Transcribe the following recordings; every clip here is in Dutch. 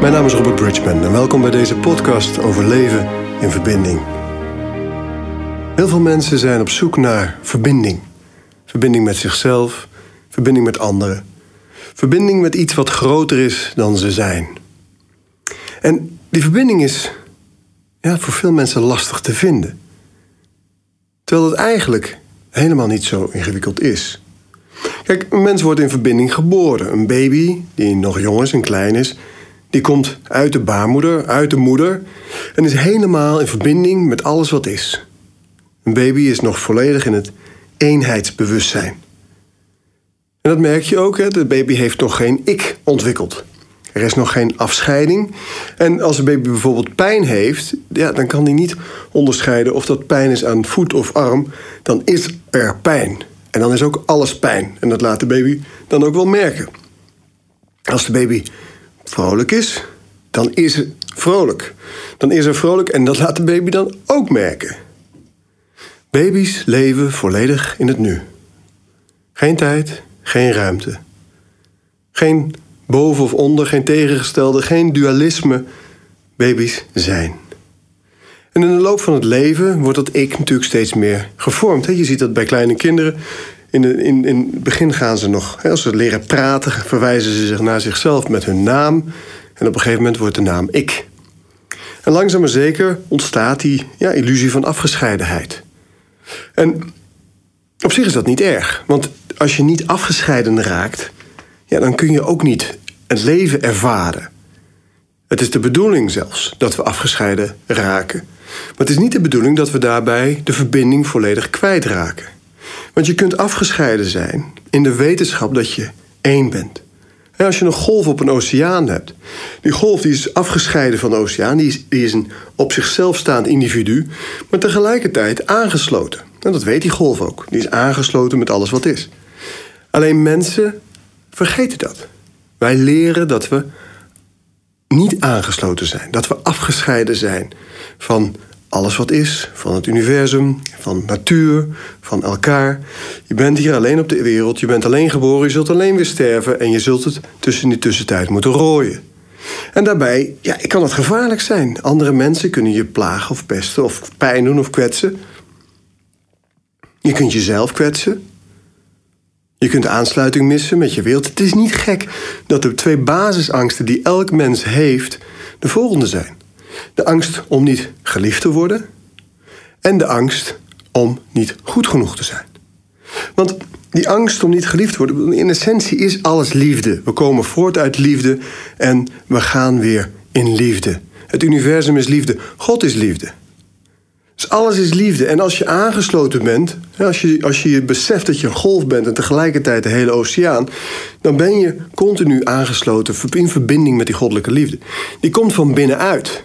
Mijn naam is Robert Bridgman en welkom bij deze podcast over leven in verbinding. Heel veel mensen zijn op zoek naar verbinding. Verbinding met zichzelf, verbinding met anderen. Verbinding met iets wat groter is dan ze zijn. En die verbinding is ja, voor veel mensen lastig te vinden. Terwijl het eigenlijk helemaal niet zo ingewikkeld is. Kijk, een mens wordt in verbinding geboren. Een baby, die nog jong is en klein is, die komt uit de baarmoeder, uit de moeder en is helemaal in verbinding met alles wat is. Een baby is nog volledig in het eenheidsbewustzijn. En dat merk je ook, hè? de baby heeft nog geen ik ontwikkeld. Er is nog geen afscheiding. En als een baby bijvoorbeeld pijn heeft, ja, dan kan hij niet onderscheiden of dat pijn is aan voet of arm. Dan is er pijn. En dan is ook alles pijn. En dat laat de baby dan ook wel merken. Als de baby vrolijk is, dan is het vrolijk. Dan is er vrolijk en dat laat de baby dan ook merken. Baby's leven volledig in het nu. Geen tijd, geen ruimte. Geen boven of onder, geen tegengestelde, geen dualisme. Baby's zijn. En in de loop van het leven wordt dat ik natuurlijk steeds meer gevormd. Je ziet dat bij kleine kinderen. In, in, in het begin gaan ze nog, als ze leren praten, verwijzen ze zich naar zichzelf met hun naam. En op een gegeven moment wordt de naam ik. En langzaam maar zeker ontstaat die ja, illusie van afgescheidenheid. En op zich is dat niet erg, want als je niet afgescheiden raakt, ja, dan kun je ook niet het leven ervaren. Het is de bedoeling zelfs dat we afgescheiden raken. Maar het is niet de bedoeling dat we daarbij de verbinding volledig kwijtraken. Want je kunt afgescheiden zijn in de wetenschap dat je één bent. En als je een golf op een oceaan hebt, die golf die is afgescheiden van de oceaan, die is, die is een op zichzelf staand individu, maar tegelijkertijd aangesloten. En dat weet die golf ook. Die is aangesloten met alles wat is. Alleen mensen vergeten dat. Wij leren dat we niet aangesloten zijn, dat we afgescheiden zijn van alles wat is, van het universum, van natuur, van elkaar. Je bent hier alleen op de wereld, je bent alleen geboren, je zult alleen weer sterven en je zult het tussen die tussentijd moeten rooien. En daarbij ja, kan het gevaarlijk zijn. Andere mensen kunnen je plagen of pesten of pijn doen of kwetsen. Je kunt jezelf kwetsen. Je kunt aansluiting missen met je wereld. Het is niet gek dat de twee basisangsten die elk mens heeft de volgende zijn: de angst om niet geliefd te worden en de angst om niet goed genoeg te zijn. Want die angst om niet geliefd te worden, in essentie is alles liefde. We komen voort uit liefde en we gaan weer in liefde. Het universum is liefde, God is liefde. Dus alles is liefde. En als je aangesloten bent, als je, als je beseft dat je een golf bent en tegelijkertijd de hele oceaan, dan ben je continu aangesloten in verbinding met die goddelijke liefde. Die komt van binnenuit.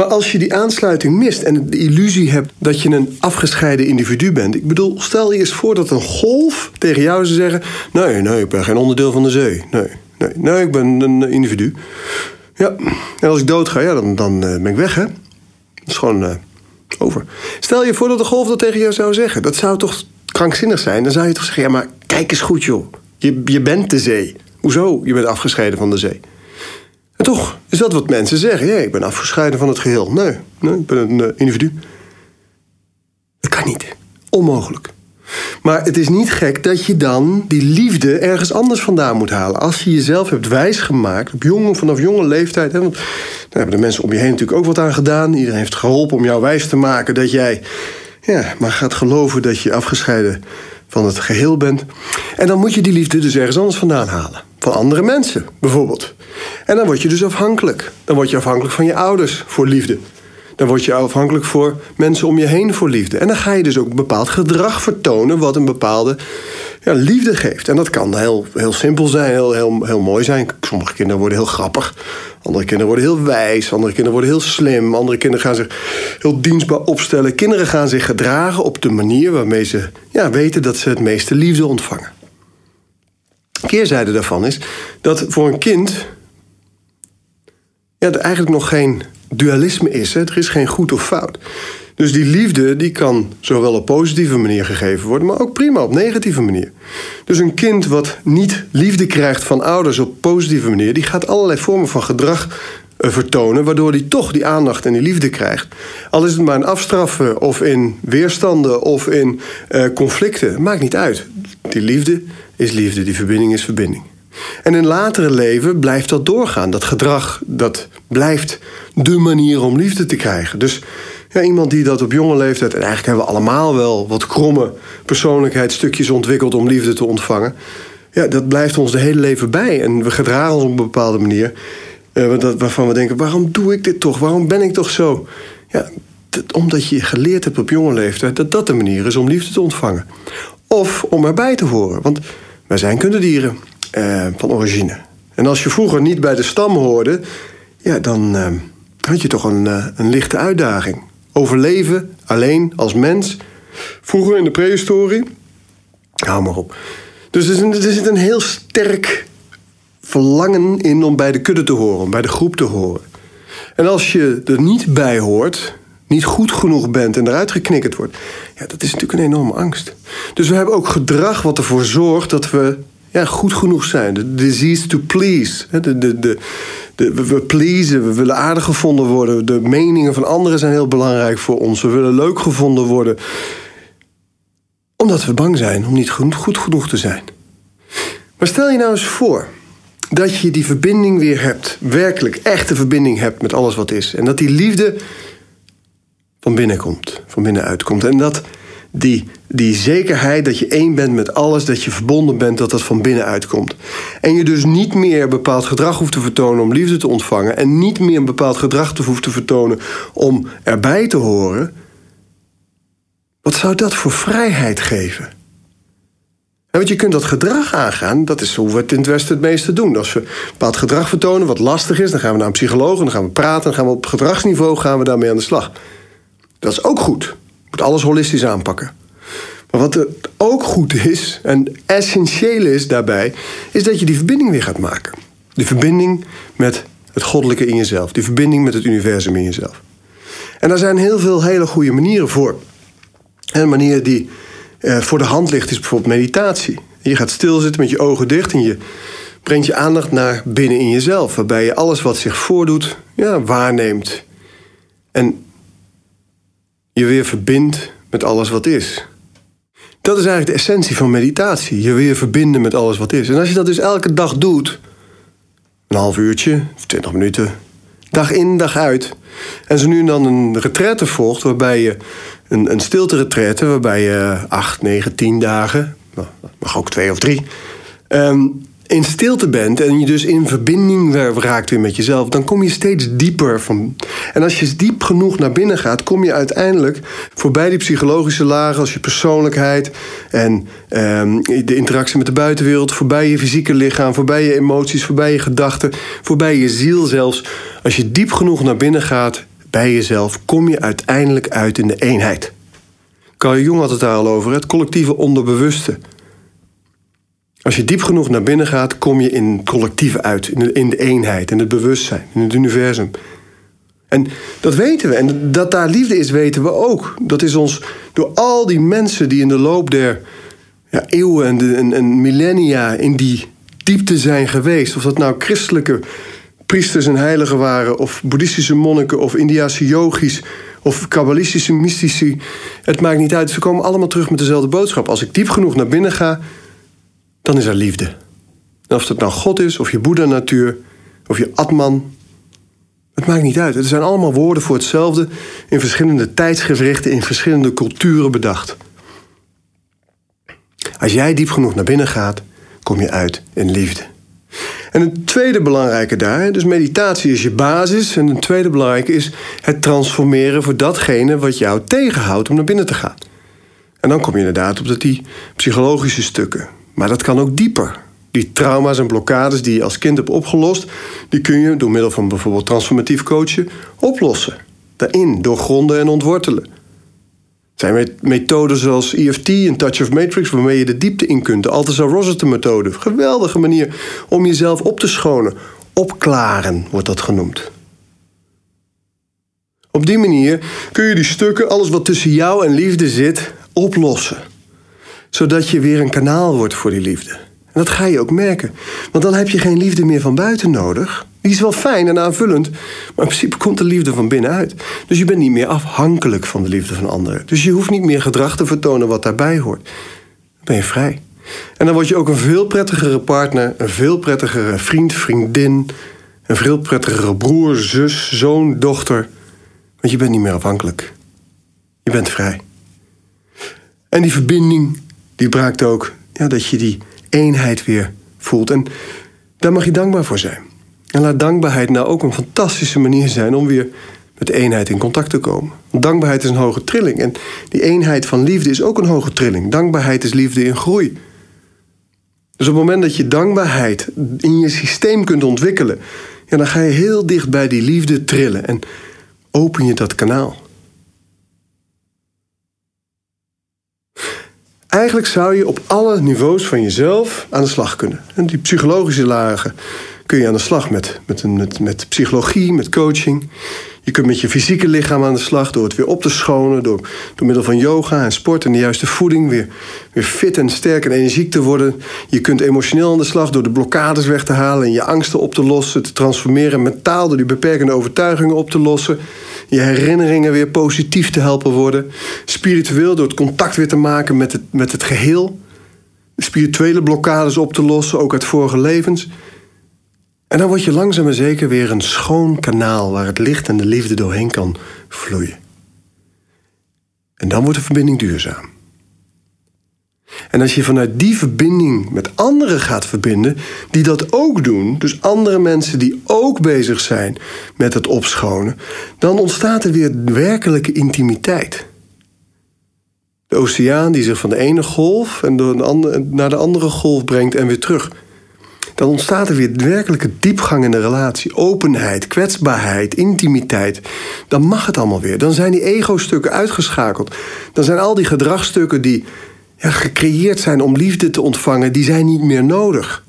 Maar als je die aansluiting mist en de illusie hebt dat je een afgescheiden individu bent. Ik bedoel, stel je eens voor dat een golf tegen jou zou zeggen: Nee, nee, ik ben geen onderdeel van de zee. Nee, nee, nee, ik ben een individu. Ja, en als ik dood ga, ja, dan, dan eh, ben ik weg, hè? Dat is gewoon. Uh, over. Stel je voor dat de golf dat tegen jou zou zeggen. Dat zou toch krankzinnig zijn? Dan zou je toch zeggen: ja, maar kijk eens goed, joh. Je, je bent de zee. Hoezo? Je bent afgescheiden van de zee. En toch is dat wat mensen zeggen. Ja, ik ben afgescheiden van het geheel. Nee, nee ik ben een uh, individu. Dat kan niet. Onmogelijk. Maar het is niet gek dat je dan die liefde ergens anders vandaan moet halen. Als je jezelf hebt wijsgemaakt, op vanaf jonge leeftijd. Hè, want daar hebben de mensen om je heen natuurlijk ook wat aan gedaan. Iedereen heeft geholpen om jou wijs te maken dat jij ja, maar gaat geloven dat je afgescheiden van het geheel bent. En dan moet je die liefde dus ergens anders vandaan halen. Van andere mensen, bijvoorbeeld. En dan word je dus afhankelijk. Dan word je afhankelijk van je ouders voor liefde. Dan word je afhankelijk voor mensen om je heen voor liefde. En dan ga je dus ook een bepaald gedrag vertonen wat een bepaalde ja, liefde geeft. En dat kan heel, heel simpel zijn, heel, heel, heel mooi zijn. Sommige kinderen worden heel grappig. Andere kinderen worden heel wijs. Andere kinderen worden heel slim. Andere kinderen gaan zich heel dienstbaar opstellen. Kinderen gaan zich gedragen op de manier waarmee ze ja, weten dat ze het meeste liefde ontvangen. Keerzijde daarvan is dat voor een kind ja, er eigenlijk nog geen dualisme is. Hè? Er is geen goed of fout. Dus die liefde die kan zowel op positieve manier gegeven worden, maar ook prima op negatieve manier. Dus een kind wat niet liefde krijgt van ouders op positieve manier, die gaat allerlei vormen van gedrag eh, vertonen, waardoor hij toch die aandacht en die liefde krijgt. Al is het maar in afstraffen of in weerstanden of in uh, conflicten, maakt niet uit. Die liefde is liefde, die verbinding is verbinding. En in latere leven blijft dat doorgaan. Dat gedrag, dat blijft de manier om liefde te krijgen. Dus ja, iemand die dat op jonge leeftijd... en eigenlijk hebben we allemaal wel wat kromme persoonlijkheidsstukjes ontwikkeld... om liefde te ontvangen. Ja, dat blijft ons de hele leven bij. En we gedragen ons op een bepaalde manier... Uh, waarvan we denken, waarom doe ik dit toch? Waarom ben ik toch zo? Ja, omdat je geleerd hebt op jonge leeftijd... dat dat de manier is om liefde te ontvangen. Of om erbij te horen. Want wij zijn kundedieren uh, van origine. En als je vroeger niet bij de stam hoorde... ja, dan uh, had je toch een, een lichte uitdaging overleven alleen als mens. Vroeger in de prehistorie. Hou maar op. Dus er zit een heel sterk verlangen in om bij de kudde te horen, om bij de groep te horen. En als je er niet bij hoort, niet goed genoeg bent en eruit geknikkerd wordt, ja, dat is natuurlijk een enorme angst. Dus we hebben ook gedrag wat ervoor zorgt dat we ja, goed genoeg zijn. De disease to please. De, de, de, we, we pleasen, we willen aardig gevonden worden. De meningen van anderen zijn heel belangrijk voor ons. We willen leuk gevonden worden. Omdat we bang zijn om niet goed, goed genoeg te zijn. Maar stel je nou eens voor dat je die verbinding weer hebt. Werkelijk, echte verbinding hebt met alles wat is. En dat die liefde van binnen komt, van binnenuit komt. En dat die, die zekerheid dat je één bent met alles, dat je verbonden bent, dat dat van binnenuit komt. En je dus niet meer bepaald gedrag hoeft te vertonen om liefde te ontvangen. En niet meer een bepaald gedrag hoeft te vertonen om erbij te horen. Wat zou dat voor vrijheid geven? En want je kunt dat gedrag aangaan, dat is hoe we het in het Westen het meeste doen. Als we bepaald gedrag vertonen wat lastig is, dan gaan we naar een psycholoog en dan gaan we praten. Dan gaan we op gedragsniveau gaan we daarmee aan de slag. Dat is ook goed moet alles holistisch aanpakken. Maar wat er ook goed is, en essentieel is daarbij, is dat je die verbinding weer gaat maken. Die verbinding met het goddelijke in jezelf. Die verbinding met het universum in jezelf. En daar zijn heel veel hele goede manieren voor. En een manier die eh, voor de hand ligt is bijvoorbeeld meditatie. Je gaat stilzitten met je ogen dicht en je brengt je aandacht naar binnen in jezelf. Waarbij je alles wat zich voordoet ja, waarneemt. En je weer verbindt met alles wat is. Dat is eigenlijk de essentie van meditatie. Je weer verbinden met alles wat is. En als je dat dus elke dag doet, een half uurtje, twintig minuten, dag in, dag uit. En zo nu en dan een retraite volgt, waarbij je een, een stilte retraite, waarbij je acht, negen, tien dagen, nou, mag ook twee of drie, um, in stilte bent en je dus in verbinding raakt weer met jezelf, dan kom je steeds dieper van. En als je diep genoeg naar binnen gaat, kom je uiteindelijk voorbij die psychologische lagen als je persoonlijkheid en ehm, de interactie met de buitenwereld, voorbij je fysieke lichaam, voorbij je emoties, voorbij je gedachten, voorbij je ziel zelfs. Als je diep genoeg naar binnen gaat bij jezelf, kom je uiteindelijk uit in de eenheid. Carl Jung had het daar al over, het collectieve onderbewuste. Als je diep genoeg naar binnen gaat, kom je in het collectief uit, in de, eenheid, in het bewustzijn, in het universum. En dat weten we. En dat daar liefde is, weten we ook. Dat is ons door al die mensen die in de loop der ja, eeuwen en, en millennia in die diepte zijn geweest. Of dat nou christelijke priesters en heiligen waren, of boeddhistische monniken, of Indiase yogis, of kabbalistische mystici. Het maakt niet uit. Ze komen allemaal terug met dezelfde boodschap. Als ik diep genoeg naar binnen ga, dan is er liefde. En of het nou God is, of je Boeddha-natuur, of je Atman. Het maakt niet uit. Het zijn allemaal woorden voor hetzelfde in verschillende tijdsgewrichten, in verschillende culturen bedacht. Als jij diep genoeg naar binnen gaat, kom je uit in liefde. En een tweede belangrijke daar, dus meditatie is je basis. En een tweede belangrijke is het transformeren voor datgene wat jou tegenhoudt om naar binnen te gaan. En dan kom je inderdaad op dat die psychologische stukken. Maar dat kan ook dieper. Die trauma's en blokkades die je als kind hebt opgelost, die kun je door middel van bijvoorbeeld transformatief coachen oplossen. Daarin, doorgronden en ontwortelen. Er zijn methoden zoals EFT en Touch of Matrix waarmee je de diepte in kunt. De Althusser-Rossiter-methode. Geweldige manier om jezelf op te schonen. Opklaren wordt dat genoemd. Op die manier kun je die stukken, alles wat tussen jou en liefde zit, oplossen. Zodat je weer een kanaal wordt voor die liefde. En dat ga je ook merken. Want dan heb je geen liefde meer van buiten nodig. Die is wel fijn en aanvullend, maar in principe komt de liefde van binnenuit. Dus je bent niet meer afhankelijk van de liefde van anderen. Dus je hoeft niet meer gedrag te vertonen wat daarbij hoort. Dan ben je vrij. En dan word je ook een veel prettigere partner, een veel prettigere vriend, vriendin, een veel prettigere broer, zus, zoon, dochter. Want je bent niet meer afhankelijk. Je bent vrij. En die verbinding, die braakt ook ja, dat je die eenheid weer voelt. En daar mag je dankbaar voor zijn. En laat dankbaarheid nou ook een fantastische manier zijn om weer met eenheid in contact te komen. Dankbaarheid is een hoge trilling. En die eenheid van liefde is ook een hoge trilling. Dankbaarheid is liefde in groei. Dus op het moment dat je dankbaarheid in je systeem kunt ontwikkelen, ja, dan ga je heel dicht bij die liefde trillen en open je dat kanaal. Eigenlijk zou je op alle niveaus van jezelf aan de slag kunnen. En die psychologische lagen kun je aan de slag met, met, met, met psychologie, met coaching. Je kunt met je fysieke lichaam aan de slag door het weer op te schonen. Door, door middel van yoga en sport en de juiste voeding weer, weer fit en sterk en energiek te worden. Je kunt emotioneel aan de slag door de blokkades weg te halen en je angsten op te lossen. Te transformeren mentaal door die beperkende overtuigingen op te lossen. Je herinneringen weer positief te helpen worden. Spiritueel door het contact weer te maken met het, met het geheel. Spirituele blokkades op te lossen, ook uit vorige levens. En dan word je langzaam en zeker weer een schoon kanaal waar het licht en de liefde doorheen kan vloeien. En dan wordt de verbinding duurzaam. En als je vanuit die verbinding met anderen gaat verbinden, die dat ook doen, dus andere mensen die ook bezig zijn met het opschonen, dan ontstaat er weer werkelijke intimiteit. De oceaan die zich van de ene golf en naar de andere golf brengt en weer terug dan ontstaat er weer werkelijke diepgang in de relatie. Openheid, kwetsbaarheid, intimiteit. Dan mag het allemaal weer. Dan zijn die ego-stukken uitgeschakeld. Dan zijn al die gedragstukken die ja, gecreëerd zijn om liefde te ontvangen, die zijn niet meer nodig.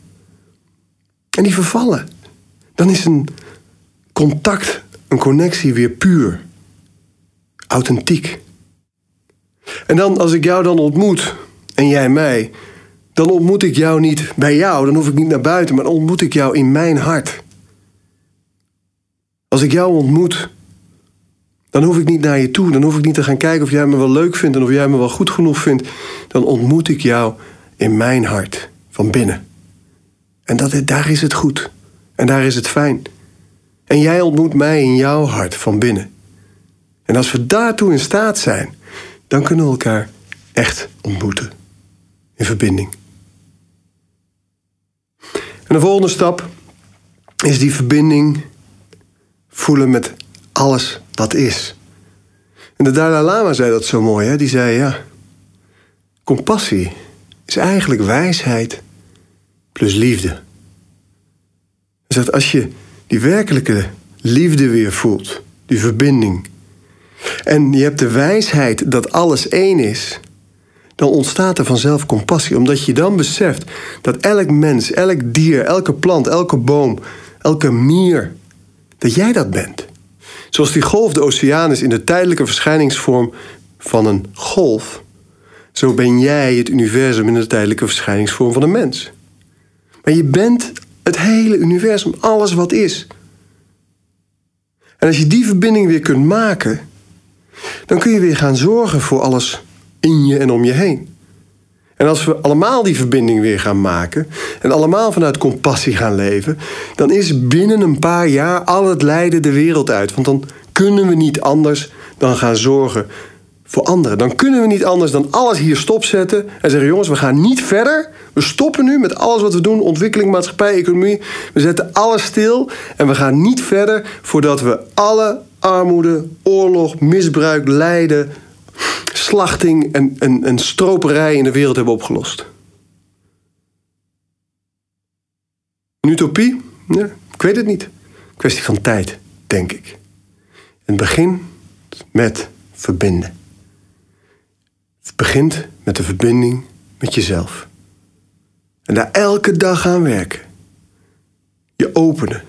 En die vervallen. Dan is een contact, een connectie weer puur. Authentiek. En dan, als ik jou dan ontmoet en jij mij, dan ontmoet ik jou niet bij jou, dan hoef ik niet naar buiten, maar dan ontmoet ik jou in mijn hart. Als ik jou ontmoet, dan hoef ik niet naar je toe, dan hoef ik niet te gaan kijken of jij me wel leuk vindt en of jij me wel goed genoeg vindt. Dan ontmoet ik jou in mijn hart, van binnen. En dat, daar is het goed. En daar is het fijn. En jij ontmoet mij in jouw hart, van binnen. En als we daartoe in staat zijn, dan kunnen we elkaar echt ontmoeten. In verbinding. En de volgende stap is die verbinding voelen met alles wat is. En de Dalai Lama zei dat zo mooi. Hè? Die zei ja, compassie is eigenlijk wijsheid plus liefde. Hij zegt als je die werkelijke liefde weer voelt, die verbinding, en je hebt de wijsheid dat alles één is, dan ontstaat er vanzelf compassie. Omdat je dan beseft dat elk mens, elk dier, elke plant, elke boom, elke mier, dat jij dat bent. Zoals die golf de oceaan is in de tijdelijke verschijningsvorm van een golf, zo ben jij het universum in de tijdelijke verschijningsvorm van een mens. Maar je bent het hele universum, alles wat is. En als je die verbinding weer kunt maken, dan kun je weer gaan zorgen voor alles in je en om je heen. En als we allemaal die verbinding weer gaan maken en allemaal vanuit compassie gaan leven, dan is binnen een paar jaar al het lijden de wereld uit. Want dan kunnen we niet anders dan gaan zorgen voor anderen. Dan kunnen we niet anders dan alles hier stopzetten en zeggen: jongens, we gaan niet verder. We stoppen nu met alles wat we doen: ontwikkeling, maatschappij, economie. We zetten alles stil en we gaan niet verder voordat we alle armoede, oorlog, misbruik, lijden, slachting en, en, stroperij in de wereld hebben opgelost. Een utopie? Ja, ik weet het niet. Kwestie van tijd, denk ik. Het begint met verbinden. Het begint met de verbinding met jezelf. En daar elke dag aan werken. Je openen.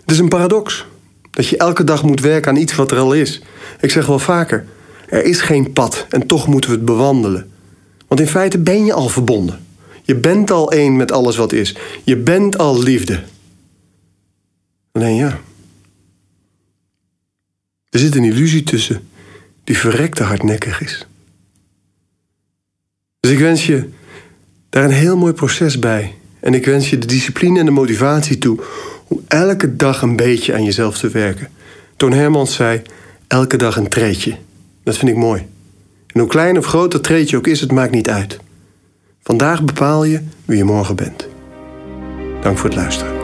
Het is een paradox. Dat je elke dag moet werken aan iets wat er al is. Ik zeg wel vaker: er is geen pad en toch moeten we het bewandelen. Want in feite ben je al verbonden. Je bent al één met alles wat is. Je bent al liefde. Alleen ja. Er zit een illusie tussen die verrekte hardnekkig is. Dus ik wens je daar een heel mooi proces bij. En ik wens je de discipline en de motivatie toe om elke dag een beetje aan jezelf te werken. Toon Hermans zei: elke dag een treetje. Dat vind ik mooi. En hoe klein of groot dat treetje ook is, het maakt niet uit. Vandaag bepaal je wie je morgen bent. Dank voor het luisteren.